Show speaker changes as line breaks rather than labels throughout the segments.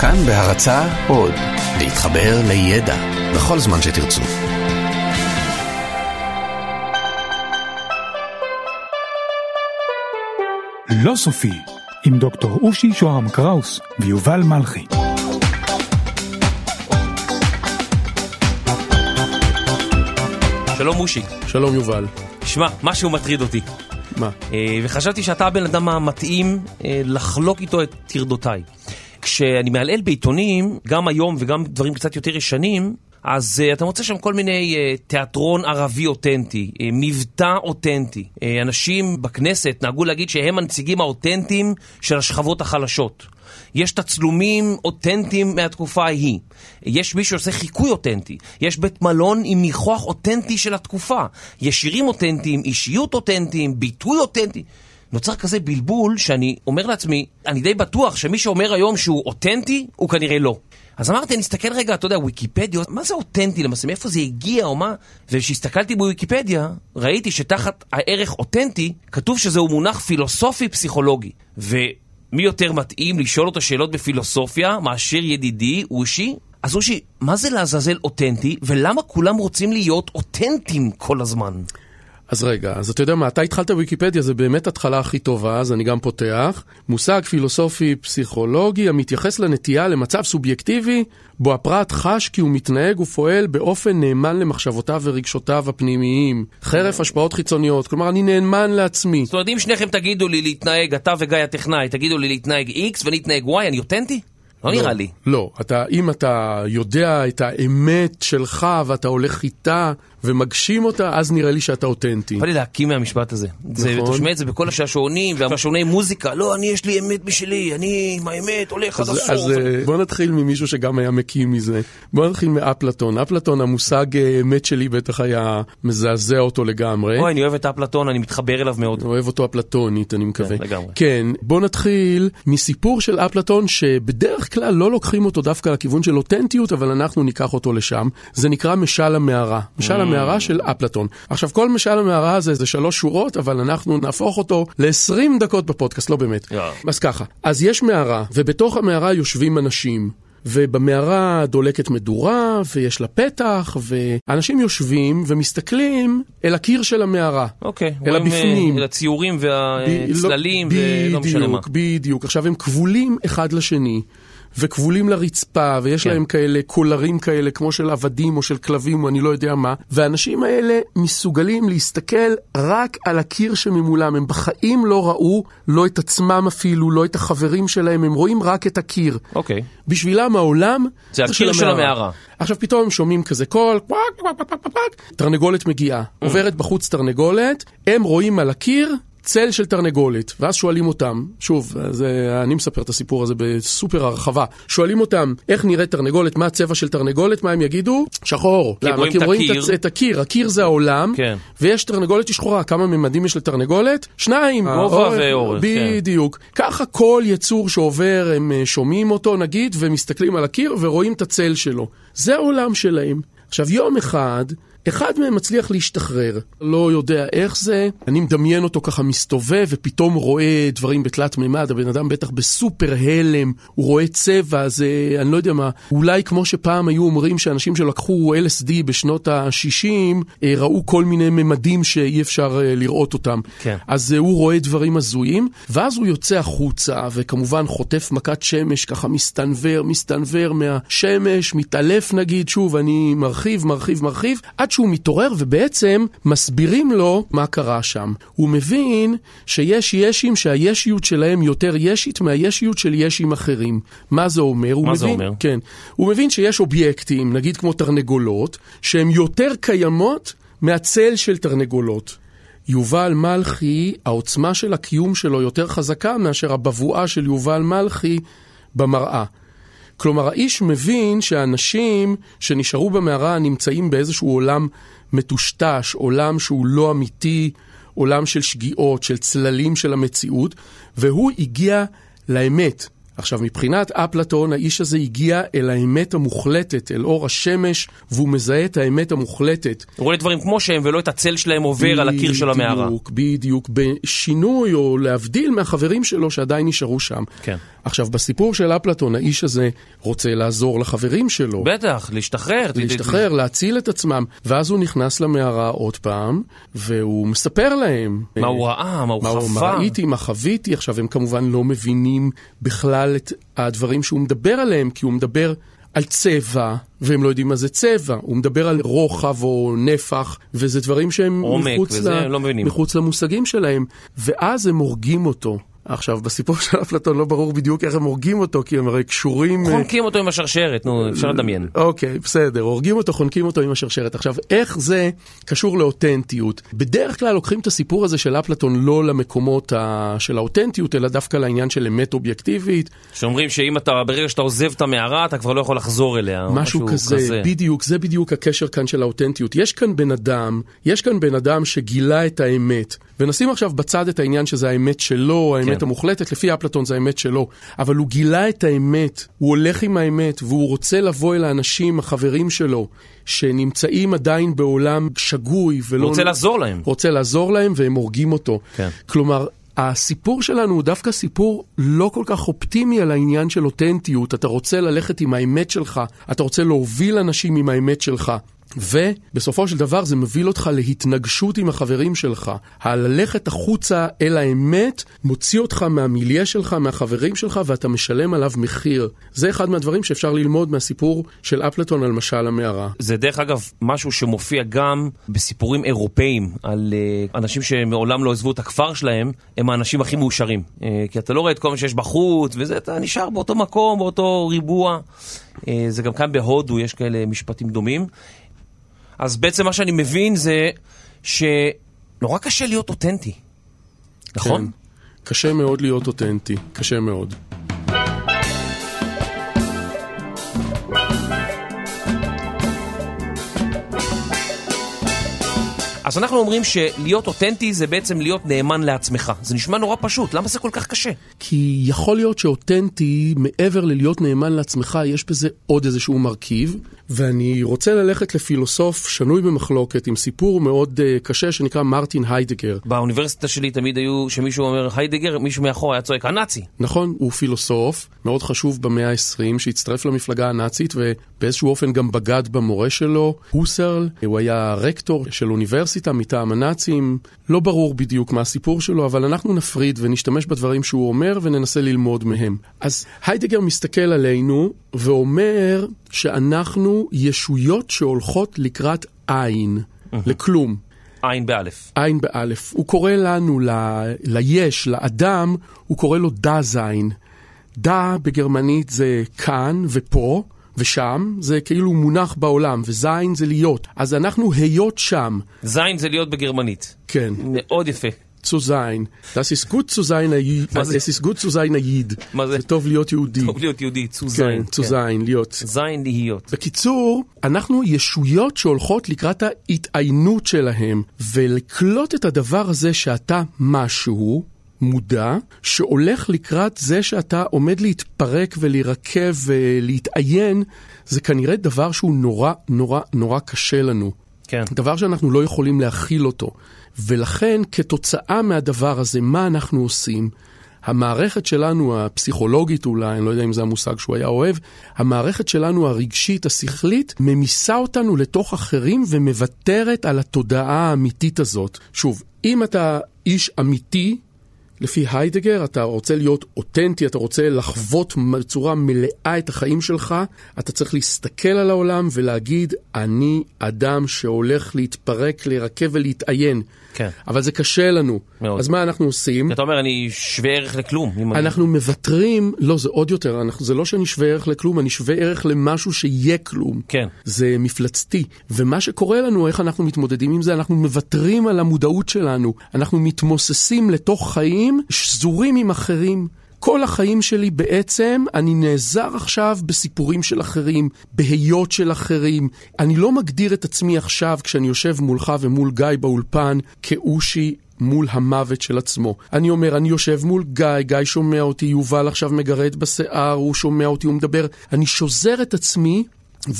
כאן בהרצה עוד, להתחבר לידע בכל זמן שתרצו.
לא סופי, עם דוקטור אושי שוהם קראוס ויובל מלכי.
שלום מושי.
שלום יובל.
שמע, משהו מטריד אותי.
מה?
אה, וחשבתי שאתה הבן אדם המתאים אה, לחלוק איתו את טרדותיי. כשאני מעלעל בעיתונים, גם היום וגם דברים קצת יותר ישנים, אז uh, אתה מוצא שם כל מיני uh, תיאטרון ערבי אותנטי, uh, מבטא אותנטי. Uh, אנשים בכנסת נהגו להגיד שהם הנציגים האותנטיים של השכבות החלשות. יש תצלומים אותנטיים מהתקופה ההיא. יש מי שעושה חיקוי אותנטי. יש בית מלון עם ניחוח אותנטי של התקופה. יש שירים אותנטיים, אישיות אותנטיים, ביטוי אותנטי. נוצר כזה בלבול שאני אומר לעצמי, אני די בטוח שמי שאומר היום שהוא אותנטי, הוא כנראה לא. אז אמרתי, אני אסתכל רגע, אתה יודע, ויקיפדיה, מה זה אותנטי למעשה, מאיפה זה הגיע או מה? וכשהסתכלתי בוויקיפדיה, ראיתי שתחת הערך אותנטי, כתוב שזהו מונח פילוסופי-פסיכולוגי. ומי יותר מתאים לשאול אותו שאלות בפילוסופיה מאשר ידידי, אושי? אז אושי, מה זה לעזאזל אותנטי, ולמה כולם רוצים להיות אותנטיים כל הזמן?
אז רגע, אז אתה יודע מה, אתה התחלת ויקיפדיה, זה באמת התחלה הכי טובה, אז אני גם פותח. מושג פילוסופי-פסיכולוגי המתייחס לנטייה למצב סובייקטיבי, בו הפרט חש כי הוא מתנהג ופועל באופן נאמן למחשבותיו ורגשותיו הפנימיים, חרף השפעות חיצוניות, כלומר אני נאמן לעצמי.
זאת אומרת, אם שניכם תגידו לי להתנהג, אתה וגיא הטכנאי, תגידו לי להתנהג X ואני אתנהג Y, אני אותנטי? לא נראה לי.
לא, אתה, אם אתה יודע את האמת שלך ואתה הולך איתה ומגשים אותה, אז נראה לי שאתה אותנטי.
בא לי להקים מהמשפט הזה. זה,
נכון.
אתה שומע את זה בכל השעשועונים והשעשוני מוזיקה. לא, אני יש לי אמת משלי, אני עם האמת הולך עד הסוף.
אז אה, בוא נתחיל ממישהו שגם היה מקים מזה. בוא נתחיל מאפלטון. אפלטון, המושג אה, אמת שלי בטח היה מזעזע אותו לגמרי.
אוי, אני אוהב את אפלטון, אני מתחבר אליו מאוד.
אוהב אותו אפלטונית, אני מקווה.
כן, לגמרי.
כן, בוא נתחיל מסיפור של אפלטון, שבדרך כלל לא לוקחים אותו דווקא לכיוון של אותנטיות, אבל אנחנו ניקח אותו לשם. זה נקרא משל המערה. משל. המערה של אפלטון. עכשיו, כל משל המערה הזה זה שלוש שורות, אבל אנחנו נהפוך אותו ל-20 דקות בפודקאסט, לא באמת.
יאללה.
אז ככה, אז יש מערה, ובתוך המערה יושבים אנשים. ובמערה דולקת מדורה, ויש לה פתח, ואנשים יושבים ומסתכלים אל הקיר של המערה.
אוקיי,
אלא
רואים אה,
בפנים.
את הציורים
ב-
והצללים
לא-
ולא משנה מה.
בדיוק, בדיוק. עכשיו הם כבולים אחד לשני. וכבולים לרצפה, ויש
כן.
להם כאלה קולרים כאלה, כמו של עבדים או של כלבים או אני לא יודע מה, והאנשים האלה מסוגלים להסתכל רק על הקיר שממולם. הם בחיים לא ראו לא את עצמם אפילו, לא את החברים שלהם, הם רואים רק את הקיר.
אוקיי.
בשבילם העולם
זה הקיר של המערה.
עכשיו פתאום הם שומעים כזה קול, קוואק, קוואק, קוואק, קוואק, קוואק, תרנגולת מגיעה. עוברת בחוץ תרנגולת, הם רואים על הקיר צל של תרנגולת, ואז שואלים אותם, שוב, זה, אני מספר את הסיפור הזה בסופר הרחבה, שואלים אותם איך נראית תרנגולת, מה הצבע של תרנגולת, מה הם יגידו? שחור.
כי
למה? כי הם רואים. את, את הקיר, הקיר זה העולם,
כן.
ויש תרנגולת שחורה, כמה ממדים יש לתרנגולת? שניים.
גובה
האורך-
ואורך, כן.
בדיוק. ככה כל יצור שעובר, הם אה, שומעים אותו נגיד, ומסתכלים על הקיר ורואים את הצל שלו. זה העולם שלהם. עכשיו, יום אחד, אחד מהם מצליח להשתחרר, לא יודע איך זה, אני מדמיין אותו ככה מסתובב ופתאום רואה דברים בתלת מימד, הבן אדם בטח בסופר הלם, הוא רואה צבע, זה, אני לא יודע מה, אולי כמו שפעם היו אומרים שאנשים שלקחו LSD בשנות ה-60, ראו כל מיני ממדים שאי אפשר אה, לראות אותם.
כן.
אז אה, הוא רואה דברים הזויים, ואז הוא יוצא החוצה, וכמובן חוטף מכת שמש, ככה מסתנוור, מסתנוור מהשמש, מתעלף נגיד, שוב, אני מרחיב, מרחיב, מרחיב, עד שהוא מתעורר, ובעצם מסבירים לו מה קרה שם. הוא מבין שיש ישים שהישיות שלהם יותר ישית מהישיות של ישים אחרים. מה זה אומר?
מה זה
מבין,
אומר?
כן. הוא מבין שיש אובייקטים, נגיד כמו תרנגולות, שהן יותר קיימות מהצל של תרנגולות. יובל מלכי, העוצמה של הקיום שלו יותר חזקה מאשר הבבואה של יובל מלכי במראה. כלומר, האיש מבין שהאנשים שנשארו במערה נמצאים באיזשהו עולם מטושטש, עולם שהוא לא אמיתי, עולם של שגיאות, של צללים של המציאות, והוא הגיע לאמת. עכשיו, מבחינת אפלטון, האיש הזה הגיע אל האמת המוחלטת, אל אור השמש, והוא מזהה את האמת המוחלטת.
הוא רואה דברים כמו שהם, ולא את הצל שלהם עובר על הקיר של המערה.
בדיוק, בדיוק, בשינוי או להבדיל מהחברים שלו שעדיין נשארו שם.
כן.
עכשיו, בסיפור של אפלטון, האיש הזה רוצה לעזור לחברים שלו.
בטח, להשתחרר.
להשתחרר, להציל את עצמם. ואז הוא נכנס למערה עוד פעם, והוא מספר להם.
מה הוא ראה, מה הוא חווה.
מה ראיתי, מה חוויתי. עכשיו, הם כמובן לא מבינים בכלל את הדברים שהוא מדבר עליהם, כי הוא מדבר על צבע, והם לא יודעים מה זה צבע. הוא מדבר על רוחב או נפח, וזה דברים שהם
עומק
מחוץ,
וזה, הם לא מבינים.
מחוץ למושגים שלהם. ואז הם הורגים אותו. עכשיו, בסיפור של אפלטון לא ברור בדיוק איך הם הורגים אותו, כי הם הרי קשורים... אה,
חונקים אותו עם השרשרת, נו, אפשר לדמיין.
אוקיי, בסדר, הורגים אותו, חונקים אותו עם השרשרת. עכשיו, איך זה קשור לאותנטיות? בדרך כלל לוקחים את הסיפור הזה של אפלטון לא למקומות ה... של האותנטיות, אלא דווקא לעניין של אמת אובייקטיבית.
שאומרים שאם אתה, ברגע שאתה עוזב את המערה, אתה כבר לא יכול לחזור אליה. או
משהו כזה,
כזה.
בדיוק, זה בדיוק הקשר כאן של האותנטיות. יש כאן בן אדם, יש כאן בן אדם שגילה את האמת. ונשים עכשיו בצד את העניין שזה האמת שלו, האמת
כן.
המוחלטת, לפי אפלטון זה האמת שלו. אבל הוא גילה את האמת, הוא הולך עם האמת, והוא רוצה לבוא אל האנשים, החברים שלו, שנמצאים עדיין בעולם שגוי ולא...
הוא רוצה לעזור להם.
רוצה לעזור להם והם הורגים אותו.
כן.
כלומר, הסיפור שלנו הוא דווקא סיפור לא כל כך אופטימי על העניין של אותנטיות. אתה רוצה ללכת עם האמת שלך, אתה רוצה להוביל אנשים עם האמת שלך. ובסופו של דבר זה מוביל אותך להתנגשות עם החברים שלך. הללכת החוצה אל האמת מוציא אותך מהמיליה שלך, מהחברים שלך, ואתה משלם עליו מחיר. זה אחד מהדברים שאפשר ללמוד מהסיפור של אפלטון על משל המערה.
זה דרך אגב משהו שמופיע גם בסיפורים אירופאיים על uh, אנשים שמעולם לא עזבו את הכפר שלהם, הם האנשים הכי מאושרים. Uh, כי אתה לא רואה את כל מה שיש בחוץ, וזה, אתה נשאר באותו מקום, באותו ריבוע. Uh, זה גם כאן בהודו, יש כאלה משפטים דומים. אז בעצם מה שאני מבין זה שנורא קשה להיות אותנטי, נכון?
כן. קשה מאוד להיות אותנטי, קשה מאוד.
אז אנחנו אומרים שלהיות אותנטי זה בעצם להיות נאמן לעצמך. זה נשמע נורא פשוט, למה זה כל כך קשה?
כי יכול להיות שאותנטי, מעבר ללהיות נאמן לעצמך, יש בזה עוד איזשהו מרכיב, ואני רוצה ללכת לפילוסוף שנוי במחלוקת עם סיפור מאוד uh, קשה שנקרא מרטין היידגר.
באוניברסיטה שלי תמיד היו, כשמישהו אומר היידגר, מישהו מאחור היה צועק הנאצי.
נכון, הוא פילוסוף מאוד חשוב במאה ה-20 שהצטרף למפלגה הנאצית ובאיזשהו אופן גם בגד במורה שלו, הוסרל. הוא היה רקטור של אוניברסיטה מטעם הנאצים. לא ברור בדיוק מה הסיפור שלו, אבל אנחנו נפריד ונשתמש בדברים שהוא אומר וננסה ללמוד מהם. אז היידגר מסתכל עלינו ואומר שאנחנו ישויות שהולכות לקראת עין, לכלום.
עין באלף.
עין באלף. הוא קורא לנו, ל, ליש, לאדם, הוא קורא לו דה זין. דה בגרמנית זה כאן ופה. ושם זה כאילו מונח בעולם, וזין זה להיות. אז אנחנו היות שם.
זין זה להיות בגרמנית.
כן.
מאוד יפה.
zu sein. Das ist gut zu sein, es ist gut zu sein היד.
מה זה?
זה טוב להיות יהודי.
טוב להיות יהודי, צו
כן,
זין.
zu sein, להיות.
זין להיות.
בקיצור, אנחנו ישויות שהולכות לקראת ההתעיינות שלהם, ולקלוט את הדבר הזה שאתה משהו, מודע, שהולך לקראת זה שאתה עומד להתפרק ולהירקב ולהתעיין, זה כנראה דבר שהוא נורא נורא נורא קשה לנו.
כן.
דבר שאנחנו לא יכולים להכיל אותו. ולכן, כתוצאה מהדבר הזה, מה אנחנו עושים? המערכת שלנו, הפסיכולוגית אולי, אני לא יודע אם זה המושג שהוא היה אוהב, המערכת שלנו הרגשית, השכלית, ממיסה אותנו לתוך אחרים ומוותרת על התודעה האמיתית הזאת. שוב, אם אתה איש אמיתי, לפי היידגר, אתה רוצה להיות אותנטי, אתה רוצה לחוות בצורה מלאה את החיים שלך, אתה צריך להסתכל על העולם ולהגיד, אני אדם שהולך להתפרק, להירקב ולהתעיין.
כן.
אבל זה קשה לנו.
מאוד.
אז מה אנחנו עושים?
אתה אומר, אני שווה ערך לכלום. אם אני-
אנחנו מוותרים, לא, זה עוד יותר, אנחנו, זה לא שאני שווה ערך לכלום, אני שווה ערך למשהו שיהיה כלום.
כן.
זה מפלצתי. ומה שקורה לנו, איך אנחנו מתמודדים עם זה, אנחנו מוותרים על המודעות שלנו. אנחנו מתמוססים לתוך חיים שזורים עם אחרים. כל החיים שלי בעצם, אני נעזר עכשיו בסיפורים של אחרים, בהיות של אחרים. אני לא מגדיר את עצמי עכשיו, כשאני יושב מולך ומול גיא באולפן, כאושי מול המוות של עצמו. אני אומר, אני יושב מול גיא, גיא שומע אותי, יובל עכשיו מגרד בשיער, הוא שומע אותי, הוא מדבר. אני שוזר את עצמי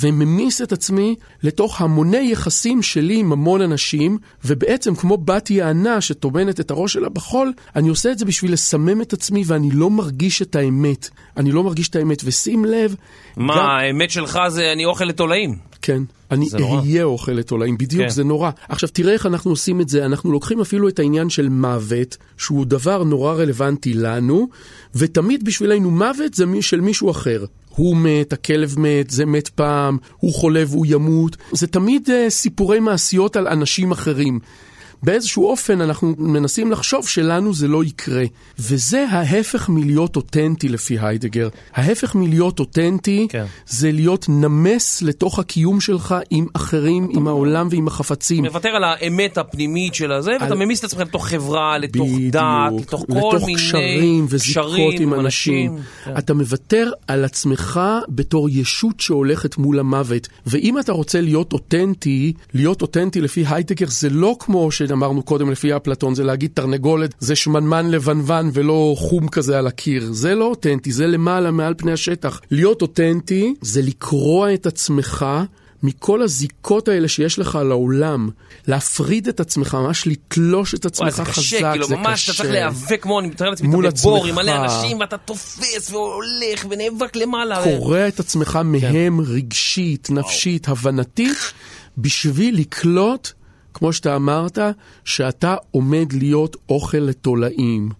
וממיס את עצמי לתוך המוני יחסים שלי עם המון אנשים, ובעצם כמו בת יענה שטומנת את הראש שלה בחול, אני עושה את זה בשביל לסמם את עצמי ואני לא מרגיש את האמת. אני לא מרגיש את האמת, ושים לב...
מה,
גם...
האמת שלך זה אני אוכל לתולעים.
כן. אני אהיה אוכל לתולעים, בדיוק, כן. זה נורא. עכשיו תראה איך אנחנו עושים את זה, אנחנו לוקחים אפילו את העניין של מוות, שהוא דבר נורא רלוונטי לנו, ותמיד בשבילנו מוות זה של מישהו אחר. הוא מת, הכלב מת, זה מת פעם, הוא חולה והוא ימות. זה תמיד uh, סיפורי מעשיות על אנשים אחרים. באיזשהו אופן אנחנו מנסים לחשוב שלנו זה לא יקרה. וזה ההפך מלהיות אותנטי לפי היידגר. ההפך מלהיות אותנטי כן. זה להיות נמס לתוך הקיום שלך עם אחרים, עם העולם ועם החפצים.
מוותר על האמת הפנימית של הזה, על... ואתה ממיס את עצמך לתוך חברה, לתוך בדיוק, דת, לתוך כל
לתוך
מיני
קשרים וזיקות עם אנשים. אנשים. כן. אתה מוותר על עצמך בתור ישות שהולכת מול המוות. ואם אתה רוצה להיות אותנטי, להיות אותנטי לפי היידגר זה לא כמו ש... אמרנו קודם לפי אפלטון, זה להגיד תרנגולת זה שמנמן לבנוון ולא חום כזה על הקיר. זה לא אותנטי, זה למעלה, מעל פני השטח. להיות אותנטי זה לקרוע את עצמך. מכל הזיקות האלה שיש לך לעולם, להפריד את עצמך, ממש לתלוש את עצמך חזק, זה קשה.
כאילו, ממש אתה צריך להיאבק כמו, אני מתאר לעצמי, אתה בבור עם מלא אנשים, ואתה תופס והולך ונאבק למעלה.
קורע את עצמך כן. מהם רגשית, נפשית, הבנתית, בשביל לקלוט כמו שאתה אמרת, שאתה עומד להיות אוכל לתולעים.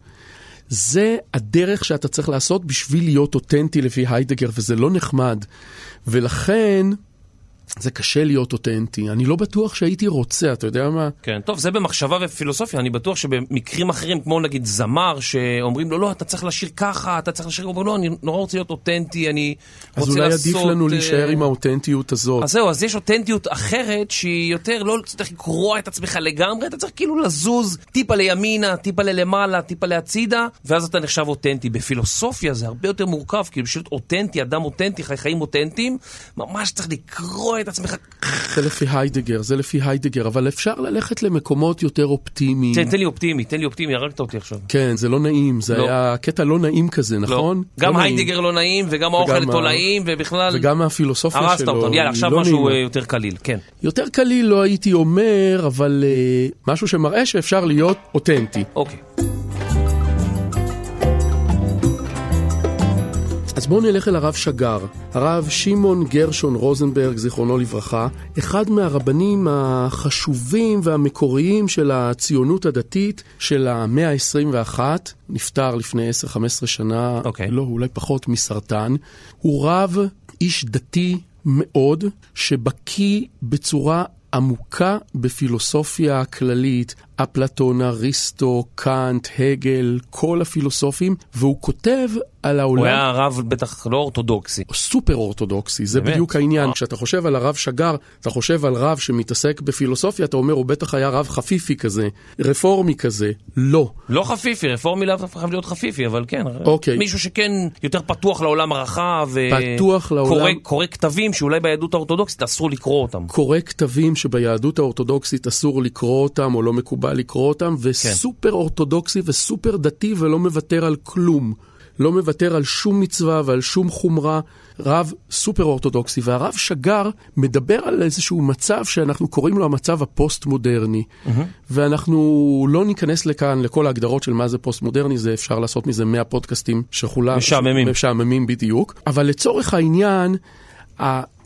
זה הדרך שאתה צריך לעשות בשביל להיות אותנטי לפי היידגר, וזה לא נחמד. ולכן, זה קשה להיות אותנטי. אני לא בטוח שהייתי רוצה, אתה יודע מה?
כן, טוב, זה במחשבה ופילוסופיה. אני בטוח שבמקרים אחרים, כמו נגיד זמר, שאומרים לו, לא, אתה צריך לשיר ככה, אתה צריך לשיר, הוא אומר, לא, אני נורא רוצה להיות אותנטי, אני רוצה לעשות...
אז אולי עדיף לנו להישאר עם האותנטיות הזאת.
אז זהו, אז יש אותנטיות אחרת, שהיא יותר, לא צריך לקרוע את עצמך לגמרי, אתה צריך כאילו לזוז טיפה לימינה, טיפה ללמעלה, טיפה להצידה, ואז אתה נחשב אותנטי. בפילוסופיה זה הרבה יותר מורכב, כאילו בשביל אותנטי, אדם אותנטי, חיים אותנטיים, ממש צריך לקרוע את עצמך.
זה לפי היידגר, זה לפי היידגר, אבל אפשר ללכת למקומות יותר אופטימיים.
תן, תן לי אופטימי, תן לי אופטימי, הרגת אותי עכשיו.
כן, זה לא נעים, זה לא. היה קטע לא נעים כזה, נכון?
לא. גם לא היידגר נעים. לא נעים, וגם האוכל לתולעים, ובכלל...
וגם הפילוסופיה שלו,
הרסת אותם, יאללה, עכשיו לא משהו נעימה. יותר קליל, כן.
יותר קליל לא הייתי אומר, אבל uh, משהו שמראה שאפשר להיות אותנטי.
אוקיי.
אז בואו נלך אל הרב שגר, הרב שמעון גרשון רוזנברג, זיכרונו לברכה, אחד מהרבנים החשובים והמקוריים של הציונות הדתית של המאה ה-21, נפטר לפני 10-15 שנה, okay.
אוקיי.
לא, אולי פחות מסרטן. הוא רב, איש דתי מאוד, שבקיא בצורה עמוקה בפילוסופיה הכללית, אפלטון, אריסטו, קאנט, הגל, כל הפילוסופים, והוא כותב על העולם...
הוא היה רב בטח לא אורתודוקסי.
סופר אורתודוקסי, זה באמת? בדיוק העניין. כשאתה חושב על הרב שגר, אתה חושב על רב שמתעסק בפילוסופיה, אתה אומר, הוא בטח היה רב חפיפי כזה, רפורמי כזה. לא.
לא חפיפי, רפורמי לאו דווקא חייב להיות חפיפי, אבל כן. אוקיי. מישהו שכן יותר פתוח לעולם הרחב.
פתוח לעולם... קורא,
קורא כתבים שאולי ביהדות האורתודוקסית אסור לקרוא אותם.
קורא כתבים שביהדות האורתודוקסית אסור לקרוא אותם, או לא מקובל לקרוא אותם, כן. וסופר כן. אורתודוקסי וסופר דתי ולא מוותר על כלום. לא מוותר על שום מצווה ועל שום חומרה, רב סופר אורתודוקסי. והרב שגר מדבר על איזשהו מצב שאנחנו קוראים לו המצב הפוסט-מודרני. Mm-hmm. ואנחנו לא ניכנס לכאן לכל ההגדרות של מה זה פוסט-מודרני, זה אפשר לעשות מזה 100 פודקאסטים שכולם...
משעממים.
משעממים בדיוק. אבל לצורך העניין,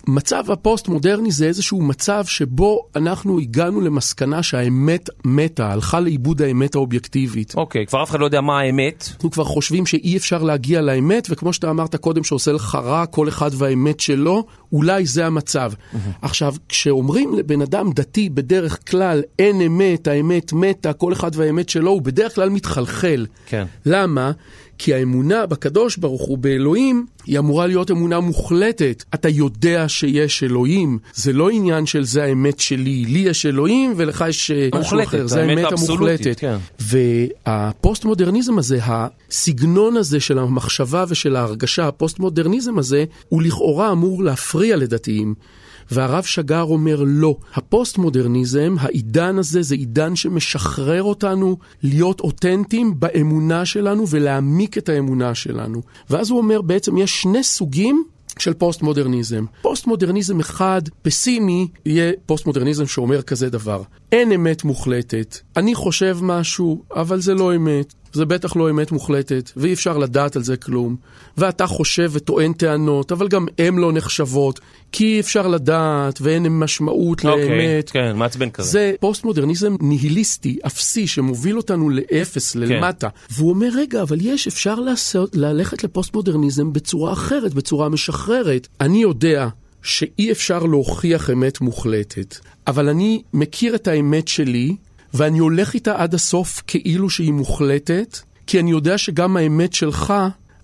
מצב הפוסט-מודרני זה איזשהו מצב שבו אנחנו הגענו למסקנה שהאמת מתה, הלכה לאיבוד האמת האובייקטיבית.
אוקיי, okay, כבר אף אחד לא יודע מה האמת.
אנחנו כבר חושבים שאי אפשר להגיע לאמת, וכמו שאתה אמרת קודם שעושה לך רע כל אחד והאמת שלו, אולי זה המצב. Mm-hmm. עכשיו, כשאומרים לבן אדם דתי בדרך כלל אין אמת, האמת מתה, כל אחד והאמת שלו, הוא בדרך כלל מתחלחל.
כן.
למה? כי האמונה בקדוש ברוך הוא, באלוהים, היא אמורה להיות אמונה מוחלטת. אתה יודע שיש אלוהים, זה לא עניין של זה האמת שלי, לי יש אלוהים ולך יש משהו אחר, זה
האמת
המוחלטת.
כן.
והפוסט-מודרניזם הזה, הסגנון הזה של המחשבה ושל ההרגשה, הפוסט-מודרניזם הזה, הוא לכאורה אמור להפריע לדתיים. והרב שגר אומר לא. הפוסט-מודרניזם, העידן הזה, זה עידן שמשחרר אותנו להיות אותנטיים באמונה שלנו ולהעמיק את האמונה שלנו. ואז הוא אומר, בעצם יש שני סוגים של פוסט-מודרניזם. פוסט-מודרניזם אחד, פסימי, יהיה פוסט-מודרניזם שאומר כזה דבר. אין אמת מוחלטת. אני חושב משהו, אבל זה לא אמת. זה בטח לא אמת מוחלטת, ואי אפשר לדעת על זה כלום. ואתה חושב וטוען טענות, אבל גם הן לא נחשבות, כי אי אפשר לדעת ואין משמעות
אוקיי,
לאמת.
כן, מעצבן כזה.
זה פוסט-מודרניזם ניהיליסטי, אפסי, שמוביל אותנו לאפס, ללמטה. והוא אומר, רגע, אבל יש, אפשר לעשות, ללכת לפוסט-מודרניזם בצורה אחרת, בצורה משחררת. אני יודע שאי אפשר להוכיח אמת מוחלטת, אבל אני מכיר את האמת שלי, ואני הולך איתה עד הסוף כאילו שהיא מוחלטת, כי אני יודע שגם האמת שלך,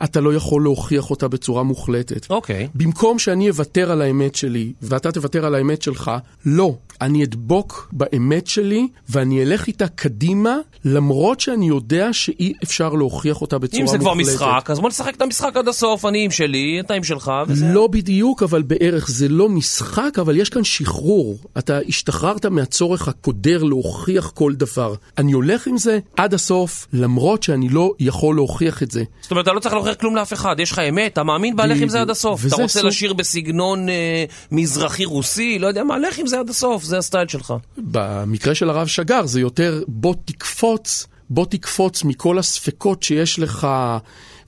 אתה לא יכול להוכיח אותה בצורה מוחלטת.
אוקיי.
במקום שאני אוותר על האמת שלי, ואתה תוותר על האמת שלך, לא. אני אדבוק באמת שלי, ואני אלך איתה קדימה, למרות שאני יודע שאי אפשר להוכיח אותה בצורה
אם
מוחלטת.
זה כבר משחק, אז בוא נשחק את המשחק עד הסוף, אני עם שלי, אתה עם שלך, וזה...
לא בדיוק, אבל בערך זה לא משחק, אבל יש כאן שחרור. אתה השתחררת מהצורך הקודר להוכיח כל דבר. אני הולך עם זה עד הסוף, למרות שאני לא יכול להוכיח את זה.
זאת אומרת, אתה לא צריך להוכיח כלום לאף אחד, יש לך אמת, אתה מאמין בה, לך עם זה עד הסוף. אתה רוצה
סוג-
לשיר בסגנון אה, מזרחי-רוסי, לא יודע מה, לך עם זה עד הסוף, זה הסטייל שלך.
במקרה של הרב שגר זה יותר בוא תקפוץ, בוא תקפוץ מכל הספקות שיש לך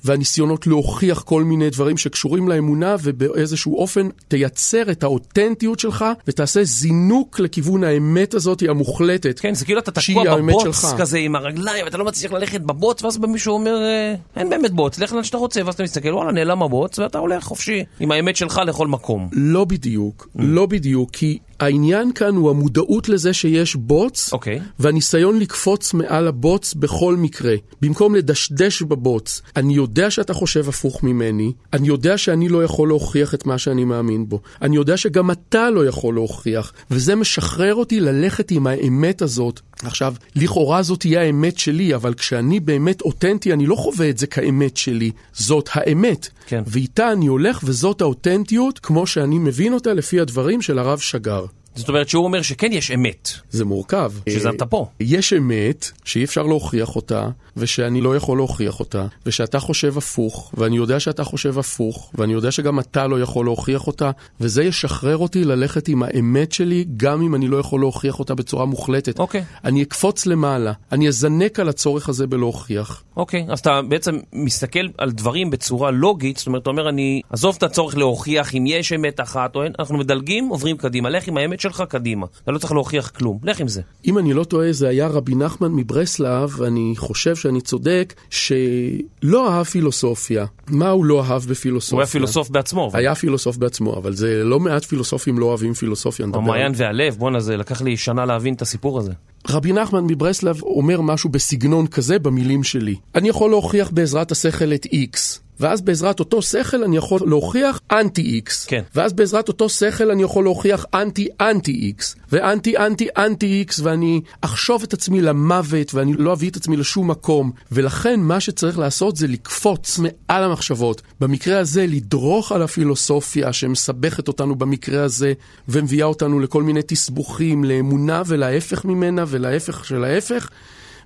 והניסיונות להוכיח כל מיני דברים שקשורים לאמונה ובאיזשהו אופן תייצר את האותנטיות שלך ותעשה זינוק לכיוון האמת הזאת המוחלטת.
כן, זה כאילו אתה תקוע בבוץ. כזה עם הרגליים, אתה לא מצליח ללכת בבוץ, ואז מישהו אומר, אה, אין באמת בוץ, לך לאן שאתה רוצה, ואז אתה מסתכל, וואלה, נעלם הבוץ, ואתה הולך חופשי, עם האמת שלך לכל מקום.
לא בדיוק, לא בדיוק, כי העניין כאן הוא המודעות לזה שיש בוץ,
אוקיי.
והניסיון לקפוץ מעל הבוץ בכל מקרה. במקום לדשדש בבוץ, אני יודע שאתה חושב הפוך ממני, אני יודע שאני לא יכול להוכיח את מה שאני מאמין בו, אני יודע שגם אתה לא יכול להוכיח, וזה משחרר אותי ללכת עם האמת הזאת. עכשיו, לכאורה זאת תהיה האמת שלי, אבל כשאני באמת אותנטי, אני לא חווה את זה כאמת שלי, זאת האמת.
כן.
ואיתה אני הולך, וזאת האותנטיות, כמו שאני מבין אותה לפי הדברים של הרב שגר.
זאת אומרת שהוא אומר שכן יש אמת.
זה מורכב.
שזה
אה,
אתה פה.
יש אמת שאי אפשר להוכיח אותה, ושאני לא יכול להוכיח אותה, ושאתה חושב הפוך, ואני יודע שאתה חושב הפוך, ואני יודע שגם אתה לא יכול להוכיח אותה, וזה ישחרר אותי ללכת עם האמת שלי, גם אם אני לא יכול להוכיח אותה בצורה מוחלטת.
אוקיי.
אני אקפוץ למעלה, אני אזנק על הצורך הזה בלהוכיח.
אוקיי, אז אתה בעצם מסתכל על דברים בצורה לוגית, זאת אומרת, אתה אומר, אני עזוב את הצורך להוכיח אם יש אמת אחת או אין, אנחנו מדלגים, עוברים קדימה, לך עם האמת שלך קדימה. אתה לא צריך להוכיח כלום, לך עם זה.
אם אני לא טועה, זה היה רבי נחמן מברסלב, ואני חושב שאני צודק, שלא אהב פילוסופיה. מה הוא לא אהב בפילוסופיה?
הוא היה פילוסוף בעצמו. אבל-
היה פילוסוף בעצמו, אבל זה לא מעט פילוסופים לא אוהבים פילוסופיה.
המעיין והלב, בואנה, זה לקח לי שנה להבין את הסיפור הזה.
רבי נחמן מברסלב אומר משהו בסגנון כזה במילים שלי. אני יכול להוכיח בעזרת השכל את X, ואז בעזרת אותו שכל אני יכול להוכיח אנטי-X.
כן.
ואז בעזרת אותו שכל אני יכול להוכיח אנטי-אנטי-X, ואנטי-אנטי-אנטי-X, ואני אחשוב את עצמי למוות, ואני לא אביא את עצמי לשום מקום. ולכן מה שצריך לעשות זה לקפוץ מעל המחשבות. במקרה הזה לדרוך על הפילוסופיה שמסבכת אותנו במקרה הזה, ומביאה אותנו לכל מיני תסבוכים, לאמונה ולהפך ממנה ולהפך של ההפך,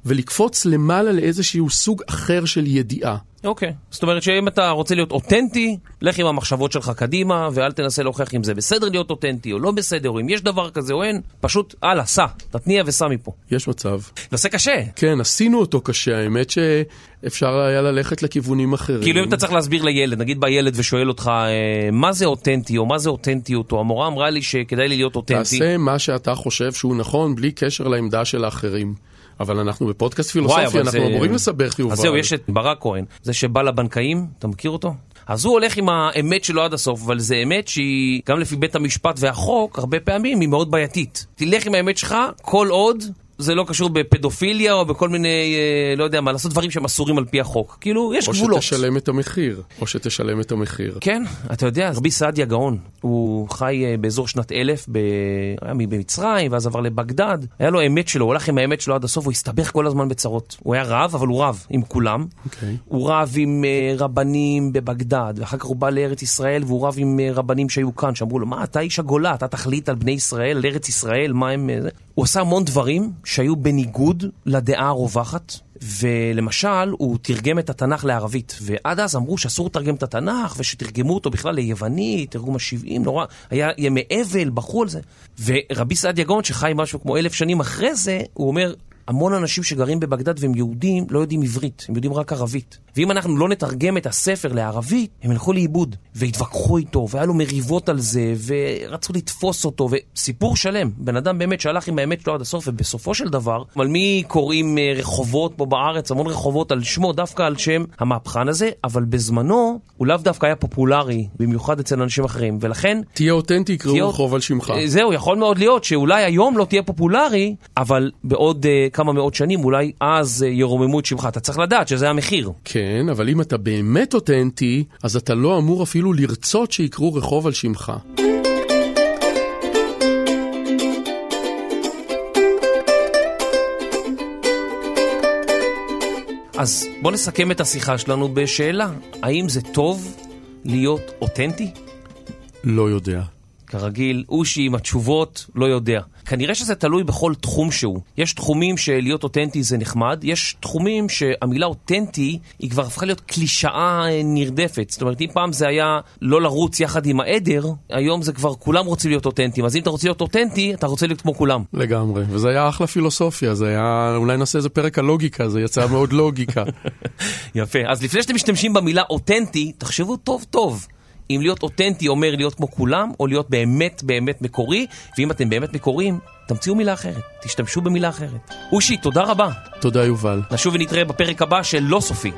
ולקפוץ למעלה לאיזשהו סוג אחר של ידיעה.
אוקיי. זאת אומרת שאם אתה רוצה להיות אותנטי, לך עם המחשבות שלך קדימה, ואל תנסה להוכיח אם זה בסדר להיות אותנטי או לא בסדר, או אם יש דבר כזה או אין, פשוט, הלאה, סע, תתניע וסע מפה.
יש מצב.
נושא קשה.
כן, עשינו אותו קשה, האמת שאפשר היה ללכת לכיוונים אחרים.
כאילו אם אתה צריך להסביר לילד, נגיד בא ילד ושואל אותך אה, מה זה אותנטי או מה זה אותנטיות, או המורה אמרה לי שכדאי לי להיות אותנטי.
תעשה מה שאתה חושב שהוא נכון, בלי קשר לעמדה של האחרים. אבל אנחנו בפודקאסט
וואי,
פילוסופי,
אבל
אנחנו
זה-
אמורים לסבך יובל.
אז זהו, יש את ברק כהן, זה שבא לבנקאים, אתה מכיר אותו? אז הוא הולך עם האמת שלו עד הסוף, אבל זה אמת שהיא, גם לפי בית המשפט והחוק, הרבה פעמים היא מאוד בעייתית. תלך עם האמת שלך כל עוד זה לא קשור בפדופיליה או בכל מיני, אה, לא יודע מה, לעשות דברים שהם אסורים על פי החוק. כאילו, יש
או
גבולות.
שתשלם את המחיר, או שתשלם את המחיר.
כן, אתה יודע, רבי סעדיה גאון, הוא חי אה, באזור שנת אלף, ב... היה במצרים, ואז עבר לבגדד. היה לו אמת שלו, הוא הלך עם האמת שלו עד הסוף, הוא הסתבך כל הזמן בצרות. הוא היה רב, אבל הוא רב עם כולם.
אוקיי.
הוא רב עם אה, רבנים בבגדד, ואחר כך הוא בא לארץ ישראל, והוא רב עם רבנים שהיו כאן, שאמרו לו, מה, אתה איש הגולה, אתה תחליט על בני ישראל, על ארץ ישראל, מה הם... אה, זה?" הוא עשה המון דברים שהיו בניגוד לדעה הרווחת. ולמשל, הוא תרגם את התנ"ך לערבית, ועד אז אמרו שאסור לתרגם את התנ"ך, ושתרגמו אותו בכלל ליוונית, תרגום ה-70, נורא, היה ימי אבל, בכו על זה. ורבי סעדיה גאון, שחי משהו כמו אלף שנים אחרי זה, הוא אומר, המון אנשים שגרים בבגדד והם יהודים לא יודעים עברית, הם יודעים רק ערבית. ואם אנחנו לא נתרגם את הספר לערבית, הם ילכו לאיבוד. והתווכחו איתו, והיה לו מריבות על זה, ורצו לתפוס אותו, וסיפור שלם. בן אדם באמת שהלך עם האמת שלו עד הסוף, ובסופו של דבר, על מי קוראים אה, רחובות פה בארץ, המון רחובות על שמו, דווקא על שם המהפכן הזה, אבל בזמנו הוא לאו דווקא היה פופולרי, במיוחד אצל אנשים אחרים, ולכן...
תהיה אותנטי, יקראו
תהיה-
רחוב על שמך.
אה, זהו, יכול מאוד להיות שאולי היום לא תהיה פופולרי, אבל בעוד uh, כמה מאות שנים אולי אז uh, ירוממו את שמך. אתה צריך לדעת שזה המחיר.
כן, אבל אם אתה באמת אותנטי, אז אתה לא אמור אפילו לרצות שיקראו רחוב על שמך.
אז בוא נסכם את השיחה שלנו בשאלה, האם זה טוב להיות אותנטי?
לא יודע.
כרגיל, אושי עם התשובות, לא יודע. כנראה שזה תלוי בכל תחום שהוא. יש תחומים שלהיות אותנטי זה נחמד, יש תחומים שהמילה אותנטי היא כבר הפכה להיות קלישאה אה, נרדפת. זאת אומרת, אם פעם זה היה לא לרוץ יחד עם העדר, היום זה כבר כולם רוצים להיות אותנטיים. אז אם אתה רוצה להיות אותנטי, אתה רוצה להיות כמו כולם.
לגמרי. וזה היה אחלה פילוסופיה, זה היה... אולי נעשה איזה פרק על לוגיקה, זה יצא מאוד לוגיקה.
יפה. אז לפני שאתם משתמשים במילה אותנטי, תחשבו טוב טוב. אם להיות אותנטי אומר להיות כמו כולם, או להיות באמת באמת מקורי, ואם אתם באמת מקוריים, תמציאו מילה אחרת, תשתמשו במילה אחרת. אושי, תודה רבה.
תודה, יובל.
נשוב ונתראה בפרק הבא של לא סופי.